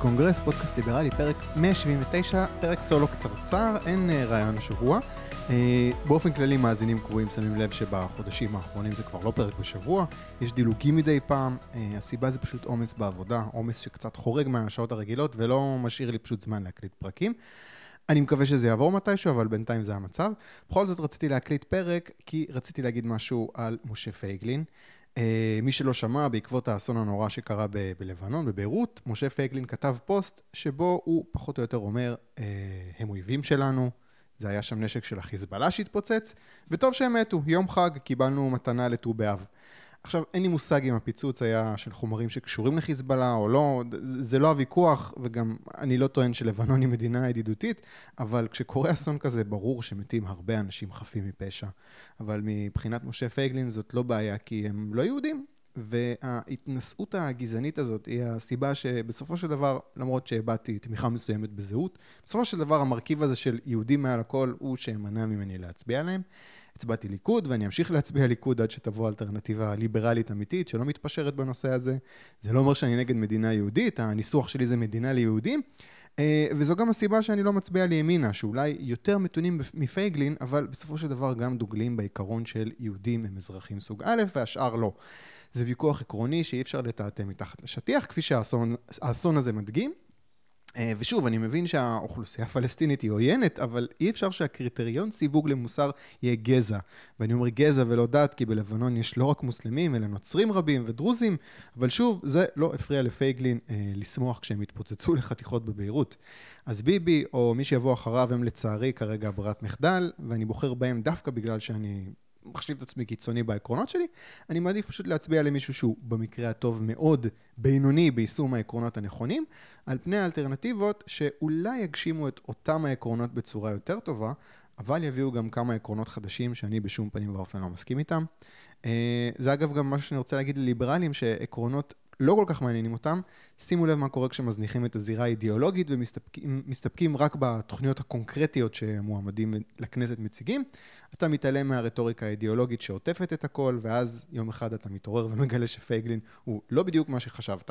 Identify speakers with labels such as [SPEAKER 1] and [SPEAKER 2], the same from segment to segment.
[SPEAKER 1] הקונגרס, פודקאסט ליברלי, פרק 179, פרק סולו קצרצר, אין אה, רעיון השבוע. אה, באופן כללי מאזינים קבועים שמים לב שבחודשים האחרונים זה כבר לא פרק בשבוע, יש דילוגים מדי פעם, אה, הסיבה זה פשוט עומס בעבודה, עומס שקצת חורג מהשעות הרגילות ולא משאיר לי פשוט זמן להקליט פרקים. אני מקווה שזה יעבור מתישהו, אבל בינתיים זה המצב. בכל זאת רציתי להקליט פרק, כי רציתי להגיד משהו על משה פייגלין. Uh, מי שלא שמע, בעקבות האסון הנורא שקרה ב- בלבנון, בביירות, משה פייגלין כתב פוסט שבו הוא פחות או יותר אומר, uh, הם אויבים שלנו, זה היה שם נשק של החיזבאללה שהתפוצץ, וטוב שהם מתו, יום חג, קיבלנו מתנה לט"ו באב. עכשיו, אין לי מושג אם הפיצוץ היה של חומרים שקשורים לחיזבאללה או לא, זה לא הוויכוח, וגם אני לא טוען שלבנון היא מדינה ידידותית, אבל כשקורה אסון כזה, ברור שמתים הרבה אנשים חפים מפשע. אבל מבחינת משה פייגלין זאת לא בעיה, כי הם לא יהודים. וההתנשאות הגזענית הזאת היא הסיבה שבסופו של דבר, למרות שהבעתי תמיכה מסוימת בזהות, בסופו של דבר המרכיב הזה של יהודים מעל הכל הוא שמנע ממני להצביע עליהם. הצבעתי ליכוד ואני אמשיך להצביע ליכוד עד שתבוא אלטרנטיבה ליברלית אמיתית שלא מתפשרת בנושא הזה. זה לא אומר שאני נגד מדינה יהודית, הניסוח שלי זה מדינה ליהודים. אה, וזו גם הסיבה שאני לא מצביע לימינה, שאולי יותר מתונים מפייגלין, אבל בסופו של דבר גם דוגלים בעיקרון של יהודים הם אזרחים סוג א' והשאר לא. זה ויכוח עקרוני שאי אפשר לטאטא מתחת לשטיח, כפי שהאסון הזה מדגים. אה, ושוב, אני מבין שהאוכלוסייה הפלסטינית היא עוינת, אבל אי אפשר שהקריטריון סיווג למוסר יהיה גזע. ואני אומר גזע ולא דת, כי בלבנון יש לא רק מוסלמים, אלא נוצרים רבים ודרוזים, אבל שוב, זה לא הפריע לפייגלין אה, לשמוח כשהם התפוצצו לחתיכות בביירות. אז ביבי, או מי שיבוא אחריו, הם לצערי כרגע ברירת מחדל, ואני בוחר בהם דווקא בגלל שאני מחשיב את עצמי קיצוני בעקרונות שלי, אני מעדיף פשוט להצביע למישהו שהוא במקרה הטוב מאוד בינוני ביישום העקרונות הנכונים, על פני האלטרנטיבות שאולי יגשימו את אותם העקרונות בצורה יותר טובה, אבל יביאו גם כמה עקרונות חדשים שאני בשום פנים ואופן לא מסכים איתם. אה, זה אגב גם משהו שאני רוצה להגיד לליברלים, שעקרונות לא כל כך מעניינים אותם. שימו לב מה קורה כשמזניחים את הזירה האידיאולוגית ומסתפקים רק בתוכניות הקונקרטיות שמועמדים לכנסת מציגים. אתה מתעלם מהרטוריקה האידיאולוגית שעוטפת את הכל, ואז יום אחד אתה מתעורר ומגלה שפייגלין הוא לא בדיוק מה שחשבת.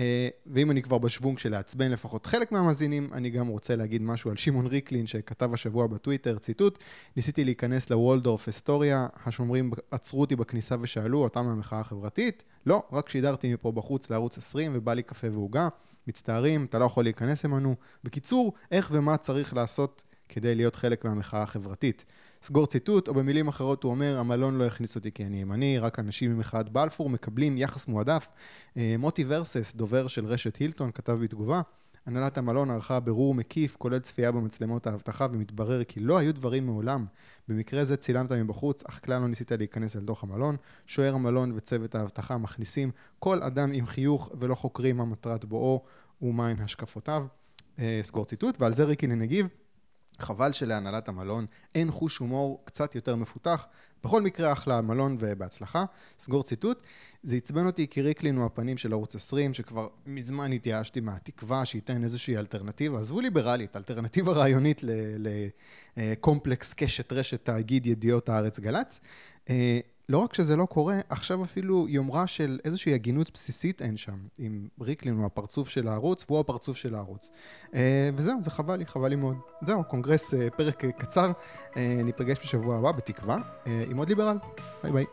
[SPEAKER 1] אה, ואם אני כבר בשוונג של לעצבן לפחות חלק מהמאזינים, אני גם רוצה להגיד משהו על שמעון ריקלין שכתב השבוע בטוויטר, ציטוט, ניסיתי להיכנס לוולדורף אסטוריה, השומרים עצרו אותי בכניסה ושאלו, אתה מהמחאה החברתית? לא, רק שידרתי מפה בחוץ לערוץ 20 ובא לי קפה ועוגה, מצטערים, אתה לא יכול להיכנס עמנו. בקיצור, איך ומה צריך לעשות כדי להיות חלק מהמחאה החברתית. סגור ציטוט, או במילים אחרות הוא אומר, המלון לא הכניס אותי כי אני ימני, רק אנשים ממחאת בלפור מקבלים יחס מועדף. אה, מוטי ורסס, דובר של רשת הילטון, כתב בתגובה, הנהלת המלון ערכה בירור מקיף, כולל צפייה במצלמות האבטחה, ומתברר כי לא היו דברים מעולם. במקרה זה צילמת מבחוץ, אך כלל לא ניסית להיכנס אל תוך המלון. שוער המלון וצוות האבטחה מכניסים כל אדם עם חיוך ולא חוקרים מה מטרת בואו ומהן השקפותיו. אה, סגור ציטוט, ועל זה ריקי נגיב. חבל שלהנהלת המלון אין חוש הומור קצת יותר מפותח. בכל מקרה, אחלה מלון ובהצלחה. סגור ציטוט. זה עצבן אותי כי ריקלין הוא הפנים של ערוץ 20, שכבר מזמן התייאשתי מהתקווה שייתן איזושהי אלטרנטיבה. עזבו ליברלית, אלטרנטיבה רעיונית לקומפלקס קשת רשת תאגיד ידיעות הארץ גל"צ. אה, לא רק שזה לא קורה, עכשיו אפילו יומרה של איזושהי הגינות בסיסית אין שם. אם ריקלין הוא הפרצוף של הערוץ, והוא הפרצוף של הערוץ. אה, וזהו, זה חבל לי, חבל לי מאוד. זהו, קונגרס, אה, פרק קצר. ניפגש בשבוע הבא, בתקווה, עם עוד ליברל. ביי ביי.